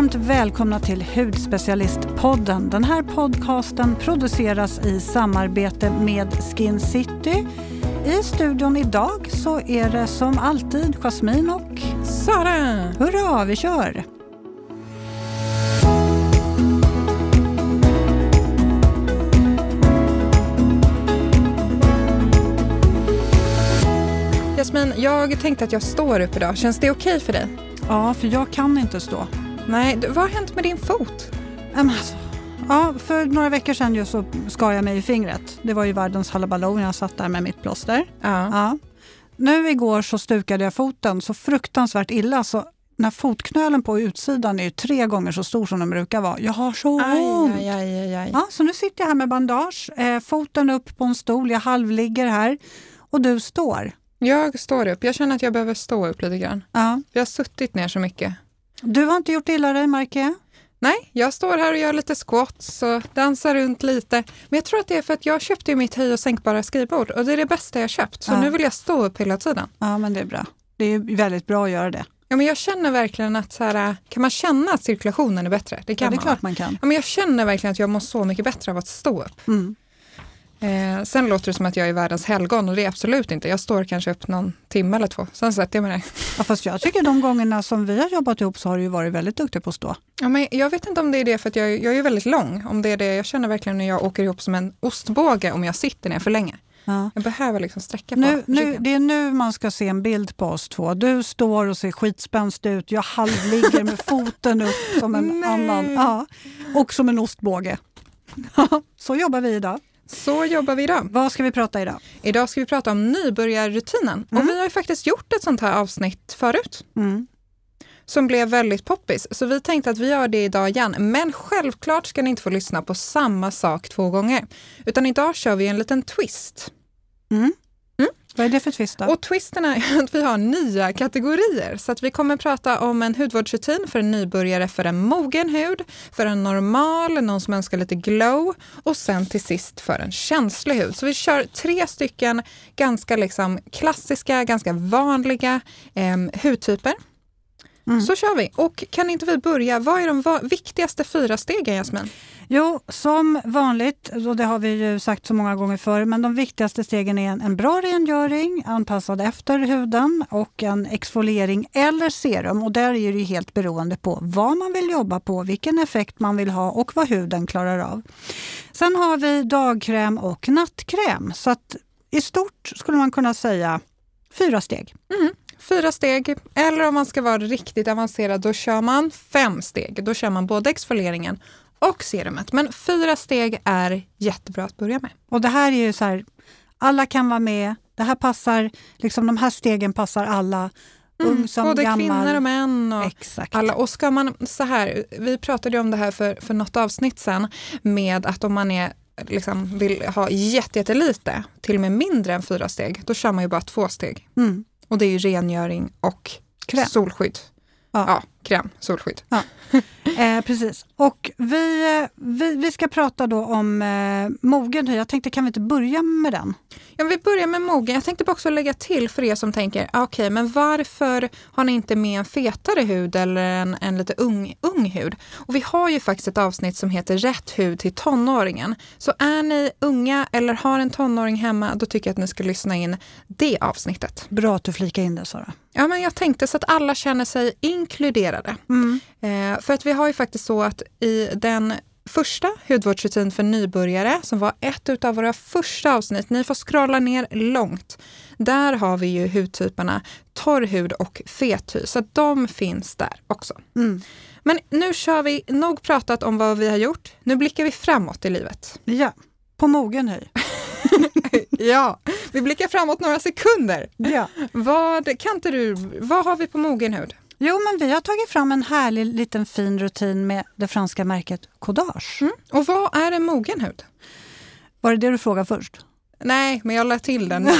varmt välkomna till Hudspecialistpodden. Den här podcasten produceras i samarbete med Skin City. I studion idag så är det som alltid Jasmine och Sara! Hurra, vi kör! Jasmin, jag tänkte att jag står upp idag. Känns det okej för dig? Ja, för jag kan inte stå. Nej, du, vad har hänt med din fot? Alltså, ja, för några veckor sedan ju så skar jag mig i fingret. Det var ju världens halabaloo när jag satt där med mitt plåster. Ja. Ja. Nu igår så stukade jag foten så fruktansvärt illa så när fotknölen på utsidan är ju tre gånger så stor som den brukar vara. Jag har så ont! Aj, aj, aj, aj. Ja, så nu sitter jag här med bandage, eh, foten upp på en stol, jag halvligger här och du står. Jag står upp. Jag känner att jag behöver stå upp lite grann. Ja. Jag har suttit ner så mycket. Du har inte gjort illa dig märker jag. Nej, jag står här och gör lite squats och dansar runt lite. Men jag tror att det är för att jag köpte mitt höj och sänkbara skrivbord och det är det bästa jag köpt. Så Ja. nu vill jag stå upp hela tiden. Ja, men det är bra. Det är väldigt bra att göra det. Ja, men jag känner verkligen att så här, kan man känna att cirkulationen är bättre? Det kan Ja, det är man. klart man kan. Ja, men jag känner verkligen att jag mår så mycket bättre av att stå upp. Mm. Eh, sen låter det som att jag är världens helgon och det är absolut inte. Jag står kanske upp någon timme eller två, sen sätter jag mig ner. Ja, fast jag tycker de gångerna som vi har jobbat ihop så har du ju varit väldigt duktig på att stå. Ja, men jag vet inte om det är det för att jag, jag är ju väldigt lång. Om det är det, jag känner verkligen när jag åker ihop som en ostbåge om jag sitter ner för länge. Ja. Jag behöver liksom sträcka på Nu, nu, det är nu man ska se en bild på oss två. Du står och ser skitspänstig ut. Jag halvligger med foten upp som en Nej. annan. Ja. Och som en ostbåge. Så jobbar vi idag. Så jobbar vi idag. Vad ska vi prata idag? Idag ska vi prata om nybörjarrutinen. Mm. Och vi har ju faktiskt gjort ett sånt här avsnitt förut. Mm. som blev väldigt poppis. Så vi tänkte att vi gör det idag igen. Men självklart ska ni inte få lyssna på samma sak två gånger. Utan idag kör vi en liten twist. Mm. Vad är det för twist då? Och twisten är att vi har nya kategorier. Så att vi kommer prata om en hudvårdsrutin för en nybörjare för en mogen hud, för en normal, någon som önskar lite glow och sen till sist för en känslig hud. Så vi kör tre stycken ganska liksom klassiska, ganska vanliga eh, hudtyper. Mm. Så kör vi. Och kan inte vi börja, vad är de viktigaste fyra stegen Jasmin? Jo, som vanligt, och det har vi ju sagt så många gånger förr, men de viktigaste stegen är en, en bra rengöring anpassad efter huden och en exfoliering eller serum. Och där är det ju helt beroende på vad man vill jobba på, vilken effekt man vill ha och vad huden klarar av. Sen har vi dagkräm och nattkräm. Så att i stort skulle man kunna säga fyra steg. Fyra steg, eller om man ska vara riktigt avancerad, då kör man fem steg. Då kör man både exfolieringen och serumet. Men fyra steg är jättebra att börja med. Och det här är ju så här, alla kan vara med. Det här passar, liksom de här stegen passar alla. Ung som både gammal. kvinnor och män. Och Exakt. alla. Och ska man så här, vi pratade ju om det här för, för något avsnitt sen, med att om man är liksom vill ha jätte- jättelite, till och med mindre än fyra steg, då kör man ju bara två steg. Mm. Och det är ju rengöring och Kräm. solskydd. Ja. Ja. Kräm, solskydd. Eh, precis. Och vi, eh, vi, vi ska prata då om eh, mogen hy. Jag tänkte, kan vi inte börja med den? Ja, vi börjar med mogen. Jag tänkte bara också lägga till för er som tänker, ah, okej, men varför har ni inte med en fetare hud eller en, en lite ung, ung hud? Och vi har ju faktiskt ett avsnitt som heter Rätt hud till tonåringen. Så är ni unga eller har en tonåring hemma, då tycker jag att ni ska lyssna in det avsnittet. Bra att du flikar in det, Sara. Ja, men jag tänkte så att alla känner sig inkluderade. Mm. Eh, för att vi har ju faktiskt så att i den första hudvårdsrutin för nybörjare, som var ett av våra första avsnitt, ni får scrolla ner långt. Där har vi ju hudtyperna torr hud och fet hy, så de finns där också. Mm. Men nu kör vi, nog pratat om vad vi har gjort, nu blickar vi framåt i livet. Ja, på mogen hy. Ja, vi blickar framåt några sekunder. Ja. Vad, kan inte du, vad har vi på mogen hud? Jo, men vi har tagit fram en härlig liten fin rutin med det franska märket Codage. Mm. Och vad är en mogen hud? Var det det du frågade först? Nej, men jag lade till den.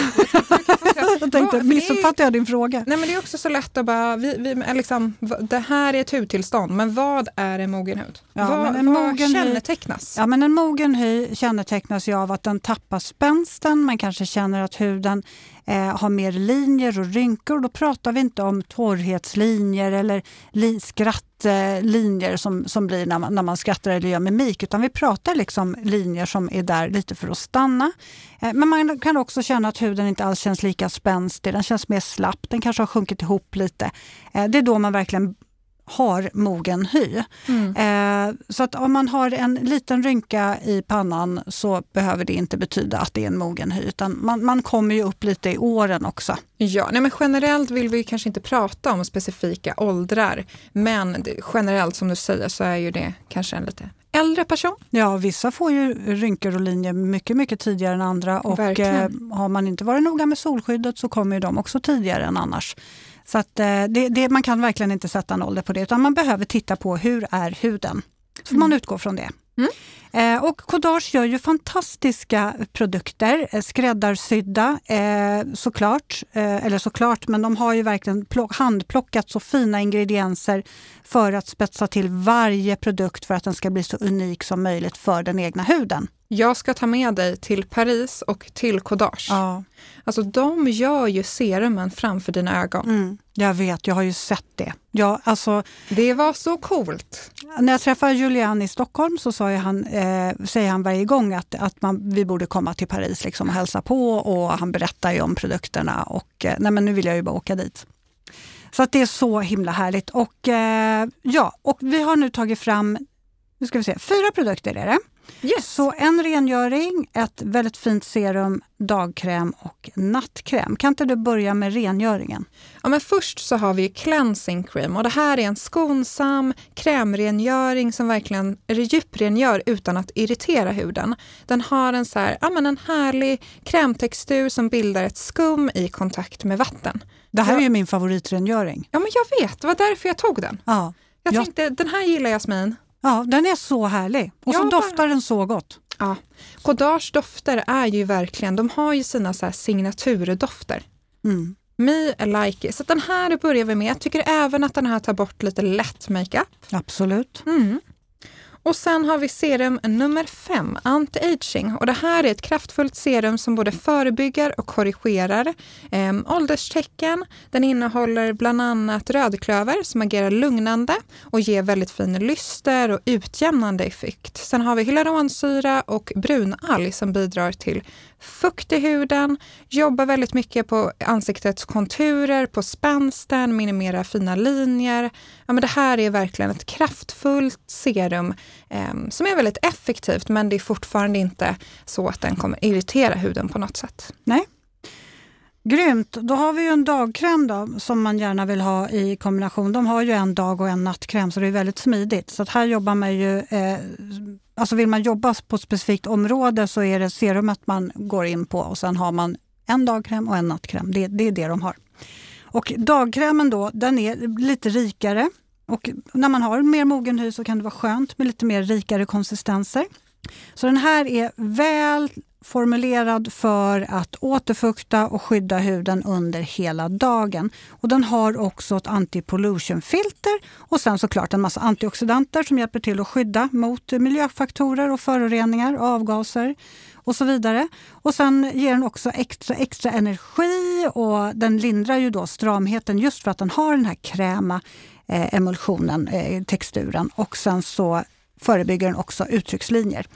Jag tänkte, Vad- missuppfattade jag din fråga? Nej men det är också så lätt att bara, vi, vi, liksom, det här är ett hudtillstånd, men vad är en mogen hud? Ja, vad en vad mogen hy- kännetecknas? Ja, men en mogen hy kännetecknas ju av att den tappar spänsten. Man kanske känner att huden eh, har mer linjer och rynkor. Då pratar vi inte om torrhetslinjer eller li, skrattlinjer som, som blir när man, när man skrattar eller gör mimik, utan vi pratar liksom linjer som är där lite för att stanna. Eh, men man kan också känna att huden inte alls känns lika spänstig, den känns mer slapp, den kanske har sjunkit ihop lite. Eh, det är då man verkligen har mogen hy. Mm. Eh, så att om man har en liten rynka i pannan så behöver det inte betyda att det är en mogen hy, utan man, man kommer ju upp lite i åren också. Ja, nej men generellt vill vi kanske inte prata om specifika åldrar, men generellt som du säger så är ju det kanske en lite äldre person. Ja, vissa får ju rynkor och linjer mycket, mycket tidigare än andra och eh, har man inte varit noga med solskyddet så kommer de också tidigare än annars. Så att, eh, det, det, man kan verkligen inte sätta en ålder på det, utan man behöver titta på hur är huden. Så mm. man utgå från det. Mm. Eh, och Kodage gör ju fantastiska produkter, eh, skräddarsydda eh, såklart, eller såklart, men de har ju verkligen handplockat så fina ingredienser för att spetsa till varje produkt för att den ska bli så unik som möjligt för den egna huden. Jag ska ta med dig till Paris och till Kodage. Ja. Alltså de gör ju serumen framför dina ögon. Mm, jag vet, jag har ju sett det. Ja, alltså, det var så coolt. När jag träffade Julian i Stockholm så sa han, eh, säger han varje gång att, att man, vi borde komma till Paris liksom och hälsa på och han berättar ju om produkterna och eh, nej men nu vill jag ju bara åka dit. Så att det är så himla härligt. Och, eh, ja, och vi har nu tagit fram nu ska vi se, fyra produkter är det. Yes. Så en rengöring, ett väldigt fint serum, dagkräm och nattkräm. Kan inte du börja med rengöringen? Ja, men först så har vi cleansing cream och det här är en skonsam krämrengöring som verkligen djuprengör utan att irritera huden. Den har en, så här, ja, men en härlig krämtextur som bildar ett skum i kontakt med vatten. Det här är ju min favoritrengöring. Ja, men jag vet. Det var därför jag tog den. Ja. Jag tänkte, den här gillar Jasmin. Ja, den är så härlig. Och så ja, doftar den så gott. Ja. Kodage dofter är ju verkligen, de har ju sina så signaturdofter. Mm. Me like it. Så den här börjar vi med. Jag tycker även att den här tar bort lite lätt makeup. Absolut. Mm. Och sen har vi serum nummer fem, anti-aging. Och det här är ett kraftfullt serum som både förebygger och korrigerar eh, ålderstecken. Den innehåller bland annat rödklöver som agerar lugnande och ger väldigt fin lyster och utjämnande effekt. Sen har vi hyaluronsyra och brunalg som bidrar till fukt i huden, jobbar väldigt mycket på ansiktets konturer, på spänsten, minimera fina linjer. Ja, men det här är verkligen ett kraftfullt serum eh, som är väldigt effektivt men det är fortfarande inte så att den kommer irritera huden på något sätt. Nej. Grymt! Då har vi ju en dagkräm då, som man gärna vill ha i kombination. De har ju en dag och en nattkräm så det är väldigt smidigt. Så här jobbar man ju eh, alltså vill man jobba på ett specifikt område så är det serumet man går in på och sen har man en dagkräm och en nattkräm. Det, det är det de har. Och dagkrämen då, den är lite rikare och när man har mer mogen hy så kan det vara skönt med lite mer rikare konsistenser. Så den här är väl formulerad för att återfukta och skydda huden under hela dagen. Och Den har också ett anti-pollution-filter och sen såklart en massa antioxidanter som hjälper till att skydda mot miljöfaktorer och föroreningar, avgaser och så vidare. Och Sen ger den också extra, extra energi och den lindrar ju då stramheten just för att den har den här kräma eh, emulsionen, eh, texturen och sen så förebygger den också uttryckslinjer.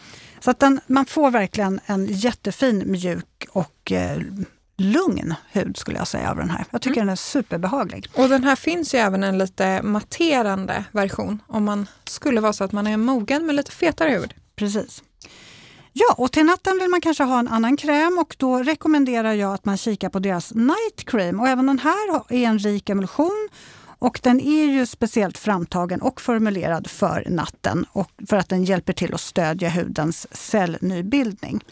Så att den, man får verkligen en jättefin, mjuk och eh, lugn hud skulle jag säga av den här. Jag tycker mm. den är superbehaglig. Och den här finns ju även en lite matterande version om man skulle vara så att man är mogen med lite fetare hud. Precis. Ja, och till natten vill man kanske ha en annan kräm och då rekommenderar jag att man kikar på deras Night Cream. Och även den här är en rik emulsion och den är ju speciellt framtagen och formulerad för natten och för att den hjälper till att stödja hudens cellnybildning.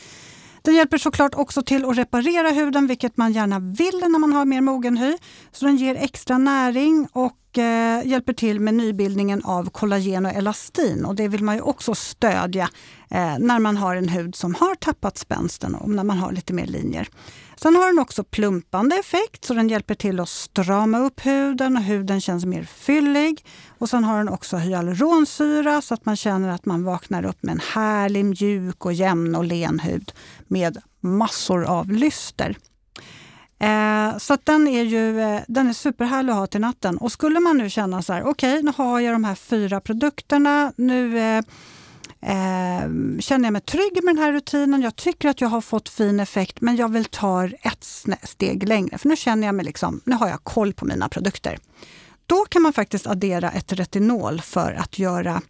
Den hjälper såklart också till att reparera huden, vilket man gärna vill när man har mer mogen hy. Så den ger extra näring och eh, hjälper till med nybildningen av kollagen och elastin. Och det vill man ju också stödja eh, när man har en hud som har tappat spänsten och när man har lite mer linjer. Sen har den också plumpande effekt, så den hjälper till att strama upp huden och huden känns mer fyllig. Och sen har den också hyaluronsyra så att man känner att man vaknar upp med en härlig, mjuk och jämn och len hud med massor av lyster. Eh, så den är ju eh, den är superhärlig att ha till natten. Och skulle man nu känna så här, okej okay, nu har jag de här fyra produkterna, nu eh, Eh, känner jag mig trygg med den här rutinen, jag tycker att jag har fått fin effekt men jag vill ta ett steg längre för nu känner jag mig liksom, nu har jag koll på mina produkter. Då kan man faktiskt addera ett retinol för att göra,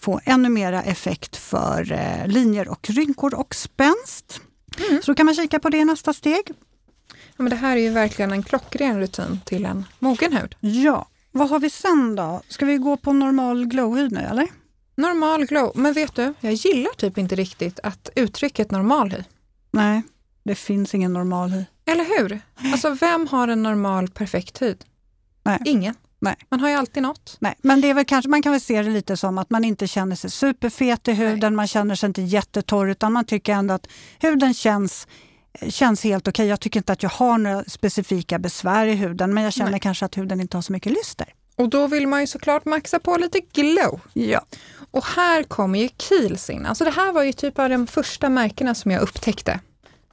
få ännu mera effekt för eh, linjer och rynkor och spänst. Mm. Så då kan man kika på det i nästa steg. Ja, men det här är ju verkligen en klockren rutin till en mogen hud. Ja, vad har vi sen då? Ska vi gå på normal glowhud nu eller? Normal glow, men vet du, jag gillar typ inte riktigt att uttrycket normal hy. Nej, det finns ingen normal hy. Eller hur? Alltså vem har en normal perfekt hy? Nej. Ingen. Nej. Man har ju alltid något. Nej, men det är väl kanske, man kan väl se det lite som att man inte känner sig superfet i huden, Nej. man känner sig inte jättetorr utan man tycker ändå att huden känns känns helt okej. Okay. Jag tycker inte att jag har några specifika besvär i huden men jag känner Nej. kanske att huden inte har så mycket lyster. Och då vill man ju såklart maxa på lite glow. Ja. Och här kommer ju Kiehl's in. Alltså det här var ju typ av de första märkena som jag upptäckte.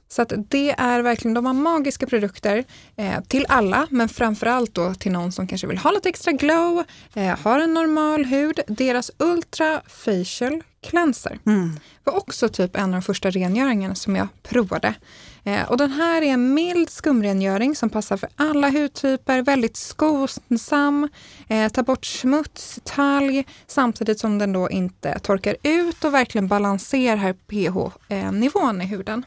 Så att det är verkligen, de har magiska produkter eh, till alla, men framförallt då till någon som kanske vill ha lite extra glow, eh, har en normal hud. Deras Ultra Facial Cleanser mm. var också typ en av de första rengöringarna som jag provade. Eh, och den här är en mild skumrengöring som passar för alla hudtyper, väldigt skonsam, eh, tar bort smuts, talg, samtidigt som den då inte torkar ut och verkligen balanserar pH-nivån i huden.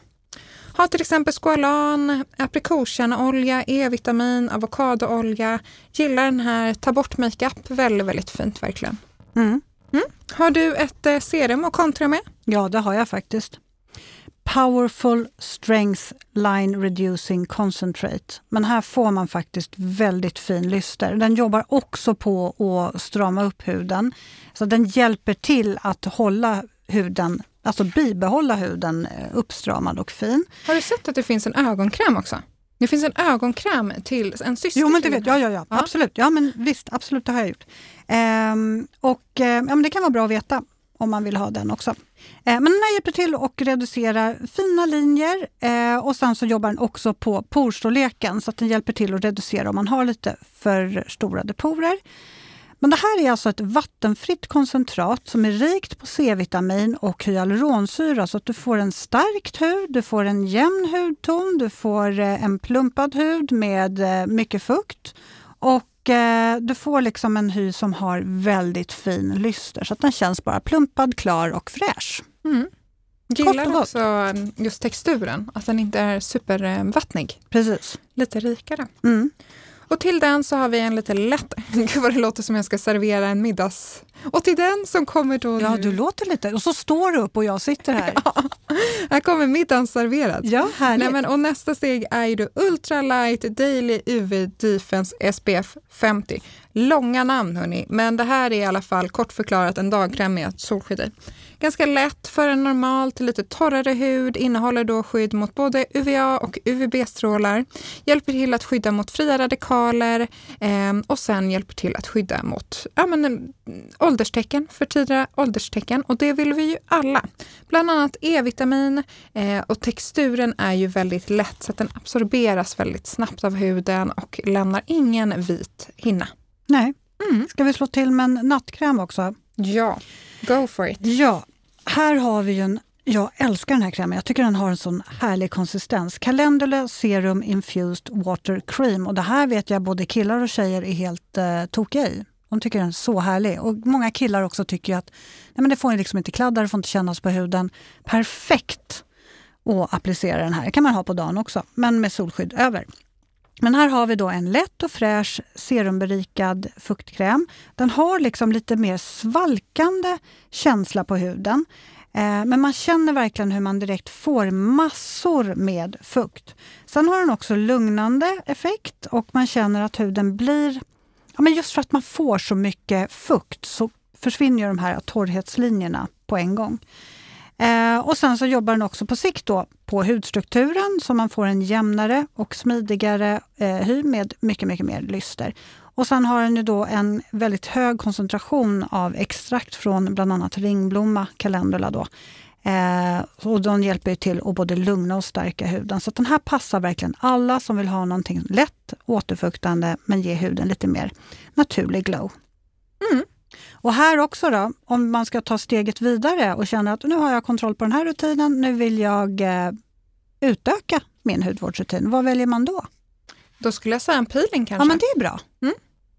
Har till exempel squalan, aprikoskärneolja, E-vitamin, avokadoolja. Gillar den här, tar bort makeup, väldigt, väldigt fint verkligen. Mm. Mm. Har du ett eh, serum att kontra med? Ja, det har jag faktiskt. Powerful Strength Line Reducing Concentrate. Men här får man faktiskt väldigt fin lyster. Den jobbar också på att strama upp huden. Så den hjälper till att hålla huden, alltså bibehålla huden eh, uppstramad och fin. Har du sett att det finns en ögonkräm också? Det finns en ögonkräm till en syster. Jo, men det vet jag. Ja, ja, ja, absolut. Ja, men visst, absolut, det har jag gjort. Ehm, och eh, ja, men det kan vara bra att veta om man vill ha den också. Eh, men den här hjälper till att reducera fina linjer och sen så jobbar den också på porstorleken så att den hjälper till att reducera om man har lite för stora porer. Men det här är alltså ett vattenfritt koncentrat som är rikt på C-vitamin och hyaluronsyra så att du får en stärkt hud, du får en jämn hudton, du får eh, en plumpad hud med mycket fukt och Eh, du får liksom en hy som har väldigt fin lyster så att den känns bara plumpad, klar och fräsch. Mm. Gillar också um, just texturen, att den inte är supervattnig. Precis. Lite rikare. Mm. Och till den så har vi en lite lätt... Gud vad det låter som jag ska servera en middags... Och till den som kommer då Ja, nu... du låter lite. Och så står du upp och jag sitter här. Ja, här kommer middagen serverad. Ja, härligt. Nej, men, och nästa steg är ju då Ultralight Daily UV Defense SPF 50. Långa namn hörni, men det här är i alla fall kort förklarat en dagkräm med solskydd i. Ganska lätt för en normal till lite torrare hud, innehåller då skydd mot både UVA och UVB-strålar, hjälper till att skydda mot fria radikaler eh, och sen hjälper till att skydda mot ja, men, ålderstecken, för tidiga ålderstecken och det vill vi ju alla. Bland annat E-vitamin eh, och texturen är ju väldigt lätt så att den absorberas väldigt snabbt av huden och lämnar ingen vit hinna. Nej. Mm. Ska vi slå till med en nattkräm också? Ja, go for it. Ja, här har vi en jag älskar den här krämen. Jag tycker den har en sån härlig konsistens. Calendula Serum Infused Water Cream. Och det här vet jag både killar och tjejer är helt eh, tokiga i. De tycker den är så härlig. Och många killar också tycker att nej men det får liksom inte kladda, det får inte kännas på huden. Perfekt att applicera den här. Det kan man ha på dagen också, men med solskydd över. Men här har vi då en lätt och fräsch serumberikad fuktkräm. Den har liksom lite mer svalkande känsla på huden. Eh, men man känner verkligen hur man direkt får massor med fukt. Sen har den också lugnande effekt och man känner att huden blir... Ja, men just för att man får så mycket fukt så försvinner de här torrhetslinjerna på en gång. Eh, och sen så jobbar den också på sikt då på hudstrukturen så man får en jämnare och smidigare eh, hy med mycket, mycket mer lyster. Och sen har den ju då en väldigt hög koncentration av extrakt från bland annat ringblomma, calendula då, Eh, och de hjälper till att både lugna och stärka huden. Så den här passar verkligen alla som vill ha någonting lätt återfuktande men ge huden lite mer naturlig glow. Mm. Och här också då, om man ska ta steget vidare och känna att nu har jag kontroll på den här rutinen, nu vill jag eh, utöka min hudvårdsrutin. Vad väljer man då? Då skulle jag säga en peeling kanske. Ja, men det är bra.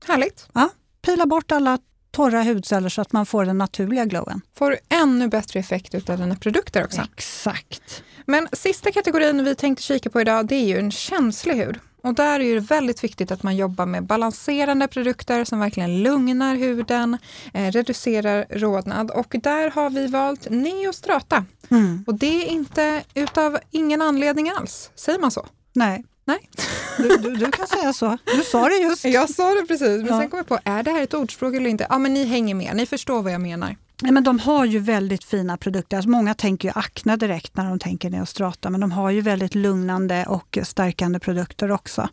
Härligt. Ja, pila bort alla torra hudceller så att man får den naturliga glowen. Får du ännu bättre effekt av dina produkter också. Exakt. Men sista kategorin vi tänkte kika på idag, det är ju en känslig hud. Och där är det väldigt viktigt att man jobbar med balanserande produkter som verkligen lugnar huden, eh, reducerar rodnad. Och där har vi valt Neostrata. Mm. Och det är inte utav ingen anledning alls. Säger man så? Nej, Nej. du, du, du kan säga så. Du sa det just. Jag sa det precis, men Ja. sen kom jag på, är det här ett ordspråk eller inte? Ja, men ni hänger med, ni förstår vad jag menar. Nej, men de har ju väldigt fina produkter. Alltså många tänker ju akne direkt när de tänker Neostrata, men de har ju väldigt lugnande och stärkande produkter också.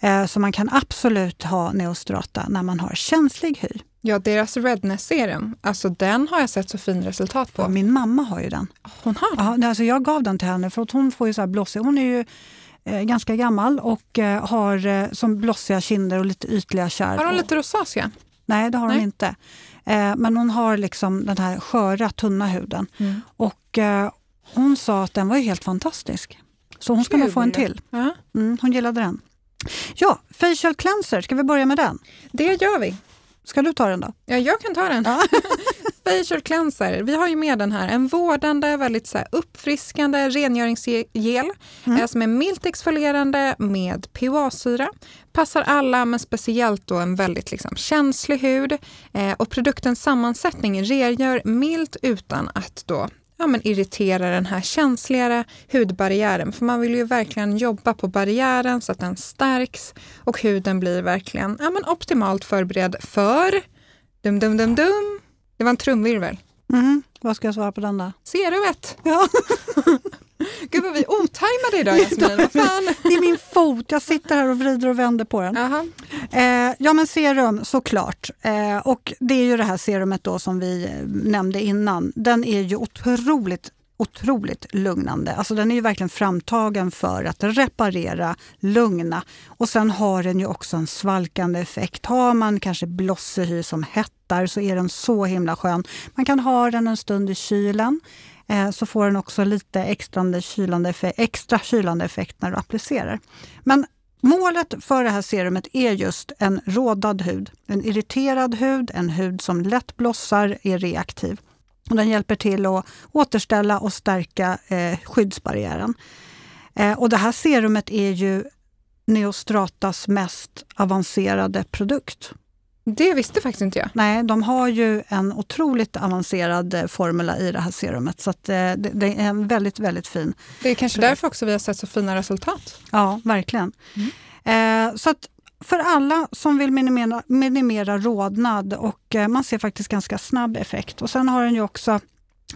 Eh, så man kan absolut ha Neostrata när man har känslig hy. Ja, deras redness serum, alltså den har jag sett så fin resultat på. Och min mamma har ju den. Hon har den. Ja, alltså jag gav den till henne för att hon får ju så här blossig. Hon är ju eh, ganska gammal och eh, har eh, som blossiga kinder och lite ytliga kärl. Har hon lite rosacea? Nej, det har hon Nej. inte. Eh, men hon har liksom den här sköra, tunna huden. Mm. Och eh, hon sa att den var helt fantastisk. Så hon ska nog få en till. Mm, hon gillade den. Ja, facial cleanser, ska vi börja med den? det gör vi. Ska du ta den då? Ja, jag kan ta den. Ja. Facial cleanser, vi har ju med den här. En vårdande, väldigt så här, uppfriskande rengöringsgel Mm. eh, som är milt exfolierande med PHA-syra. Passar alla, men speciellt då en väldigt liksom, känslig hud. Eh, och produktens sammansättning rengör milt utan att då ja, men irritera den här känsligare hudbarriären. För man vill ju verkligen jobba på barriären så att den stärks och huden blir verkligen ja, men optimalt förberedd för dum, dum, dum, dum. Det var en trumvirvel. Mhm, Vad ska jag svara på den då? Serumet. Ja, Gud vad vi otajmade idag Jasmin. Vad fan? det är min fot. Jag sitter här och vrider och vänder på den. Jaha. Eh, ja men serum såklart. Eh, och det är ju det här serumet då som vi eh, nämnde innan. Den är ju otroligt otroligt lugnande. Alltså den är ju verkligen framtagen för att reparera, lugna och sen har den ju också en svalkande effekt. Har man kanske blossig hy som hettar så är den så himla skön. Man kan ha den en stund i kylen Eh, så får den också lite extra kylande, effekt, extra kylande effekt när du applicerar. Men Målet för det här serumet är just en rådad hud. En irriterad hud, en hud som lätt blossar, är reaktiv. Och den hjälper till att återställa och stärka eh, skyddsbarriären. Eh, och det här serumet är ju Neostratas mest avancerade produkt. Det visste faktiskt inte jag. Nej, de har ju en otroligt avancerad eh, formula i det här serumet. Så eh, det, det är en väldigt, väldigt fin Det är kanske därför också vi har sett så fina resultat. Ja, verkligen. Eh, så att för alla som vill minimera, minimera rodnad och eh, man ser faktiskt ganska snabb effekt. Och sen har den ju också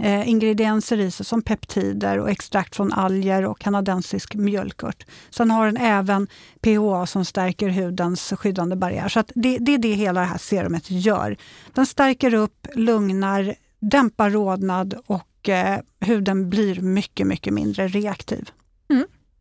eh, ingredienser i sig som peptider och extrakt från alger och kanadensisk mjölkört. Sen har den även PHA som stärker hudens skyddande barriär. Så att det, det är det hela det här serumet gör. Den stärker upp, lugnar, dämpar rodnad och eh, huden blir mycket, mycket mindre reaktiv.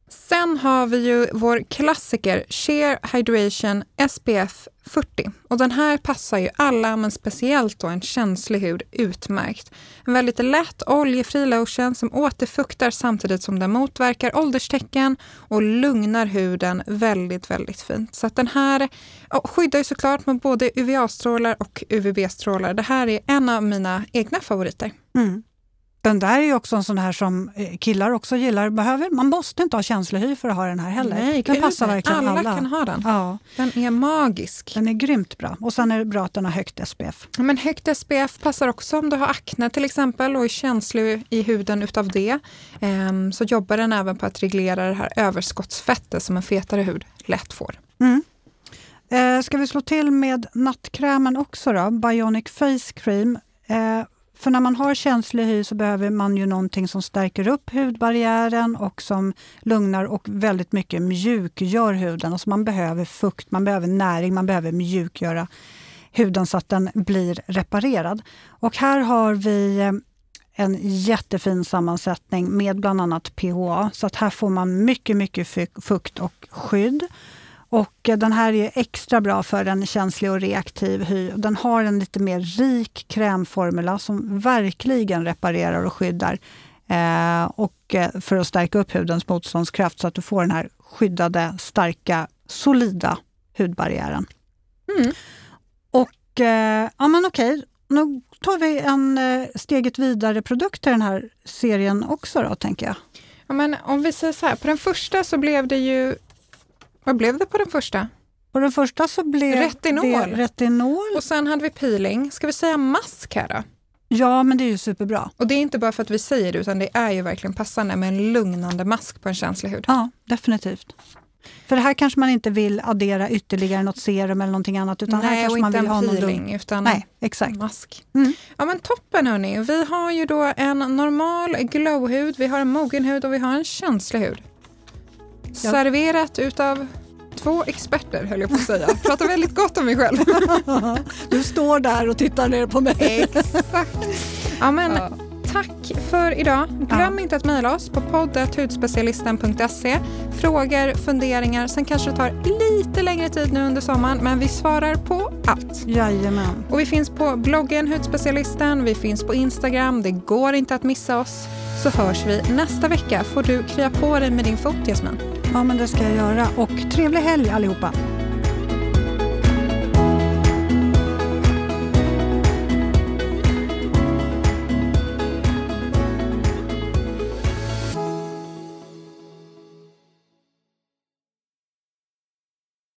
Sen har vi ju vår klassiker Sheer Hydration SPF 40. Och den här passar ju alla, men speciellt då en känslig hud utmärkt. En väldigt lätt oljefri lotion som återfuktar samtidigt som den motverkar ålderstecken och lugnar huden väldigt, väldigt fint. Så att den här ja, skyddar ju såklart mot både UVA-strålar och UVB-strålar. Det här är en av mina egna favoriter. Mm. Den där är ju också en sån här som eh, killar också gillar. Behöver, man måste inte ha känslig hy för att ha den här heller. Nej, den passar verkligen alla. alla. kan ha den. Ja, Den är magisk. den är grymt bra. Och sen är det bra att den har högt SPF. Men högt SPF passar också om du har akne till exempel och är känslig i huden utav det. Ehm, så jobbar den även på att reglera det här överskottsfettet som en fetare hud lätt får. Mm. Eh, ska vi slå till med nattkrämen också då? Bionic Face Cream. Eh, för när man har känslig hy så behöver man ju någonting som stärker upp hudbarriären och som lugnar och väldigt mycket mjukgör huden. Alltså man behöver fukt, man behöver näring, man behöver mjukgöra huden så att den blir reparerad. Och här har vi eh, en jättefin sammansättning med bland annat PHA. Så att här får man mycket, mycket fukt och skydd. Och eh, den här är extra bra för en känslig och reaktiv hy. Den har en lite mer rik krämformula som verkligen reparerar och skyddar. Eh, och eh, för att stärka upp hudens motståndskraft så att du får den här skyddade, starka, solida hudbarriären. Mm. Och eh, ja men okej, nu tar vi en eh, steget vidare produkt i den här serien också då, tänker jag. Ja, men om vi säger så här, på den första så blev det ju vad blev det på den första? På den första så blev retinol. det retinol. Och sen hade vi peeling. Ska vi säga mask här då? Ja, men det är ju superbra. Och det är inte bara för att vi säger det, utan det är ju verkligen passande med en lugnande mask på en känslig hud. Ja, definitivt. För här kanske man inte vill addera ytterligare något serum eller någonting annat. Utan Nej, här kanske och man inte vill en ha peeling, någon utan Nej, exakt. mask. Mm. Ja men toppen hörni. Vi har ju då en normal glowhud, vi har en mogen hud och vi har en känslig hud. Ja. Serverat utav två experter höll jag på att säga. Pratar väldigt gott om mig själv. du står där och tittar ner på mig. Exakt. Ja, men, ja. Tack för idag. Glöm ja. inte att mejla oss på poddet.hudspecialisten.se. Frågor, funderingar. Sen kanske det tar lite längre tid nu under sommaren, men vi svarar på allt. Jajamän. Och vi finns på bloggen Hudspecialisten, vi finns på Instagram. Det går inte att missa oss. Så hörs vi nästa vecka. Får du krya på dig med din fot, Jasmin? Ja, men det ska jag göra. Och trevlig helg allihopa!